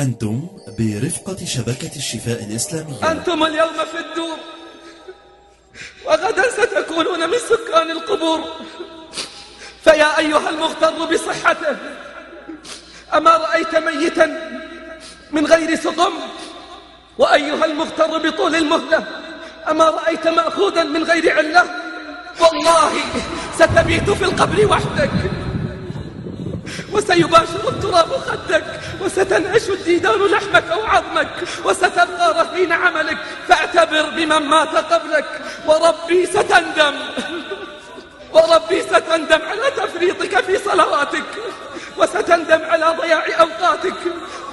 أنتم برفقة شبكة الشفاء الإسلامية. أنتم اليوم في الدور وغدا ستكونون من سكان القبور. فيا أيها المغتر بصحته أما رأيت ميتا من غير سقم؟ وأيها المغتر بطول المهلة أما رأيت مأخوذا من غير علة؟ والله ستبيت في القبر وحدك. وسيباشر التراب خدك وستنعش الديدان لحمك أو عظمك وستبقى رهين عملك فاعتبر بمن مات قبلك. وربي ستندم وربي ستندم على تفريطك في صلواتك وستندم على ضياع أوقاتك.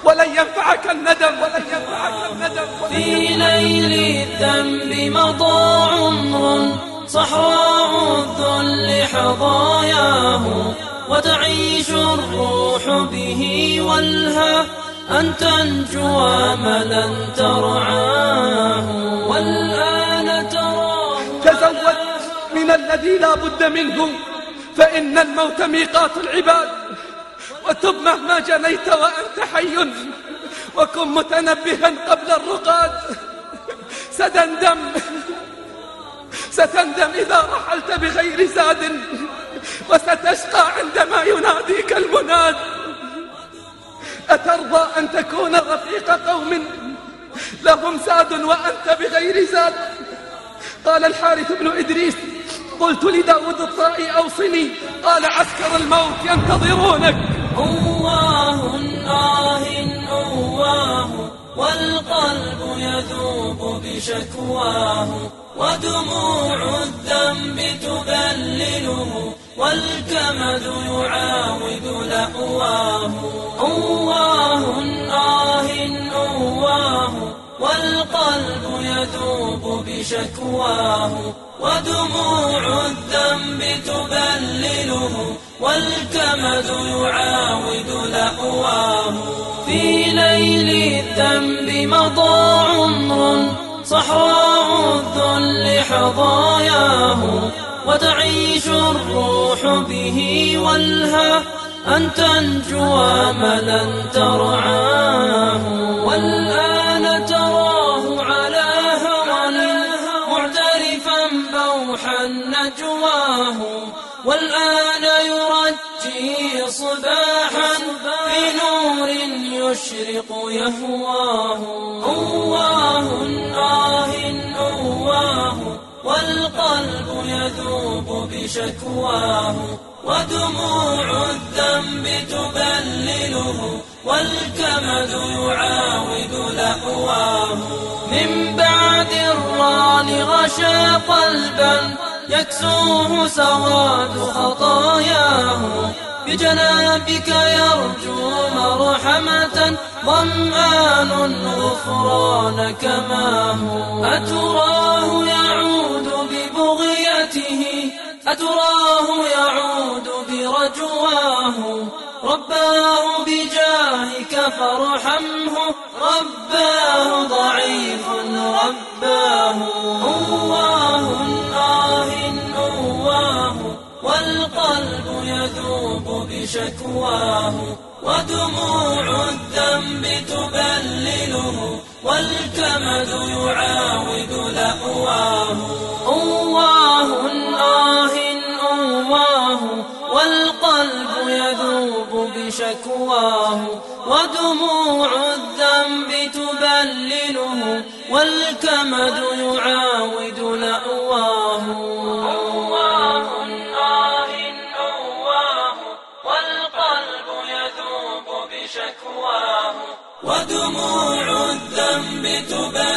ولن ينفعك الندم ولن ينفعك الندم. في ليل الذنب مضى عمر صحراء الذل حظاياه. وتعيش الروح به والها أن تنجو أملا ترعاه والآن تراه تزود من الذي لا بد منه فإن الموت ميقات العباد. وتب مهما جنيت وأنت حي وكن متنبها قبل الرقاد. ستندم ستندم إذا رحلت بغير زاد وستشقى المناد أترضى أن تكون رفيق قوم؟ لهم زاد وأنت بغير زاد. قال الحارث بن إدريس قلت لداود الطائي أوصني. قال عسكر الموت ينتظرونك. أواه آه أواه والقلب يذوب بشكواه ودموع الذنب تبلله. والكمد يعاود لأواه. أواه آه أواه. والقلب يذوب بشكواه. ودموع الذنب تبلله. والكمد يعاود لأواه. في ليل الذنب مضى عمر صحراء الذل حظاياه. وتعيش الروح به والها أن تنجو أملا ترعاه والآن تراه على هون معترفا بوحا نجواه والآن يرجي صباحا بنور يشرق يهواه أواه يذوب بشكواه ودموع الذنب تبلله والكمد يعاود لأواه من بعد الران غشى قلبا يكسوه سواد خطاياه. بجنابك يرجو مرحمة ظمآن غفرانك ما هو أتراه يعود ببغيته أتراه يعود برجواه. رباه بجاهك فارحمه. رباه ضعيف رباه أواه آه أواه والقلب يذوب بشكواه. ودموع الذنب تبلله. والكمد يعاود لأواه. أواه والقلب يذوب بشكواه ودموع الذنب تبلله والكمد يعاود لأواه. أواه آه أواه والقلب يذوب بشكواه ودموع الذنب تبلله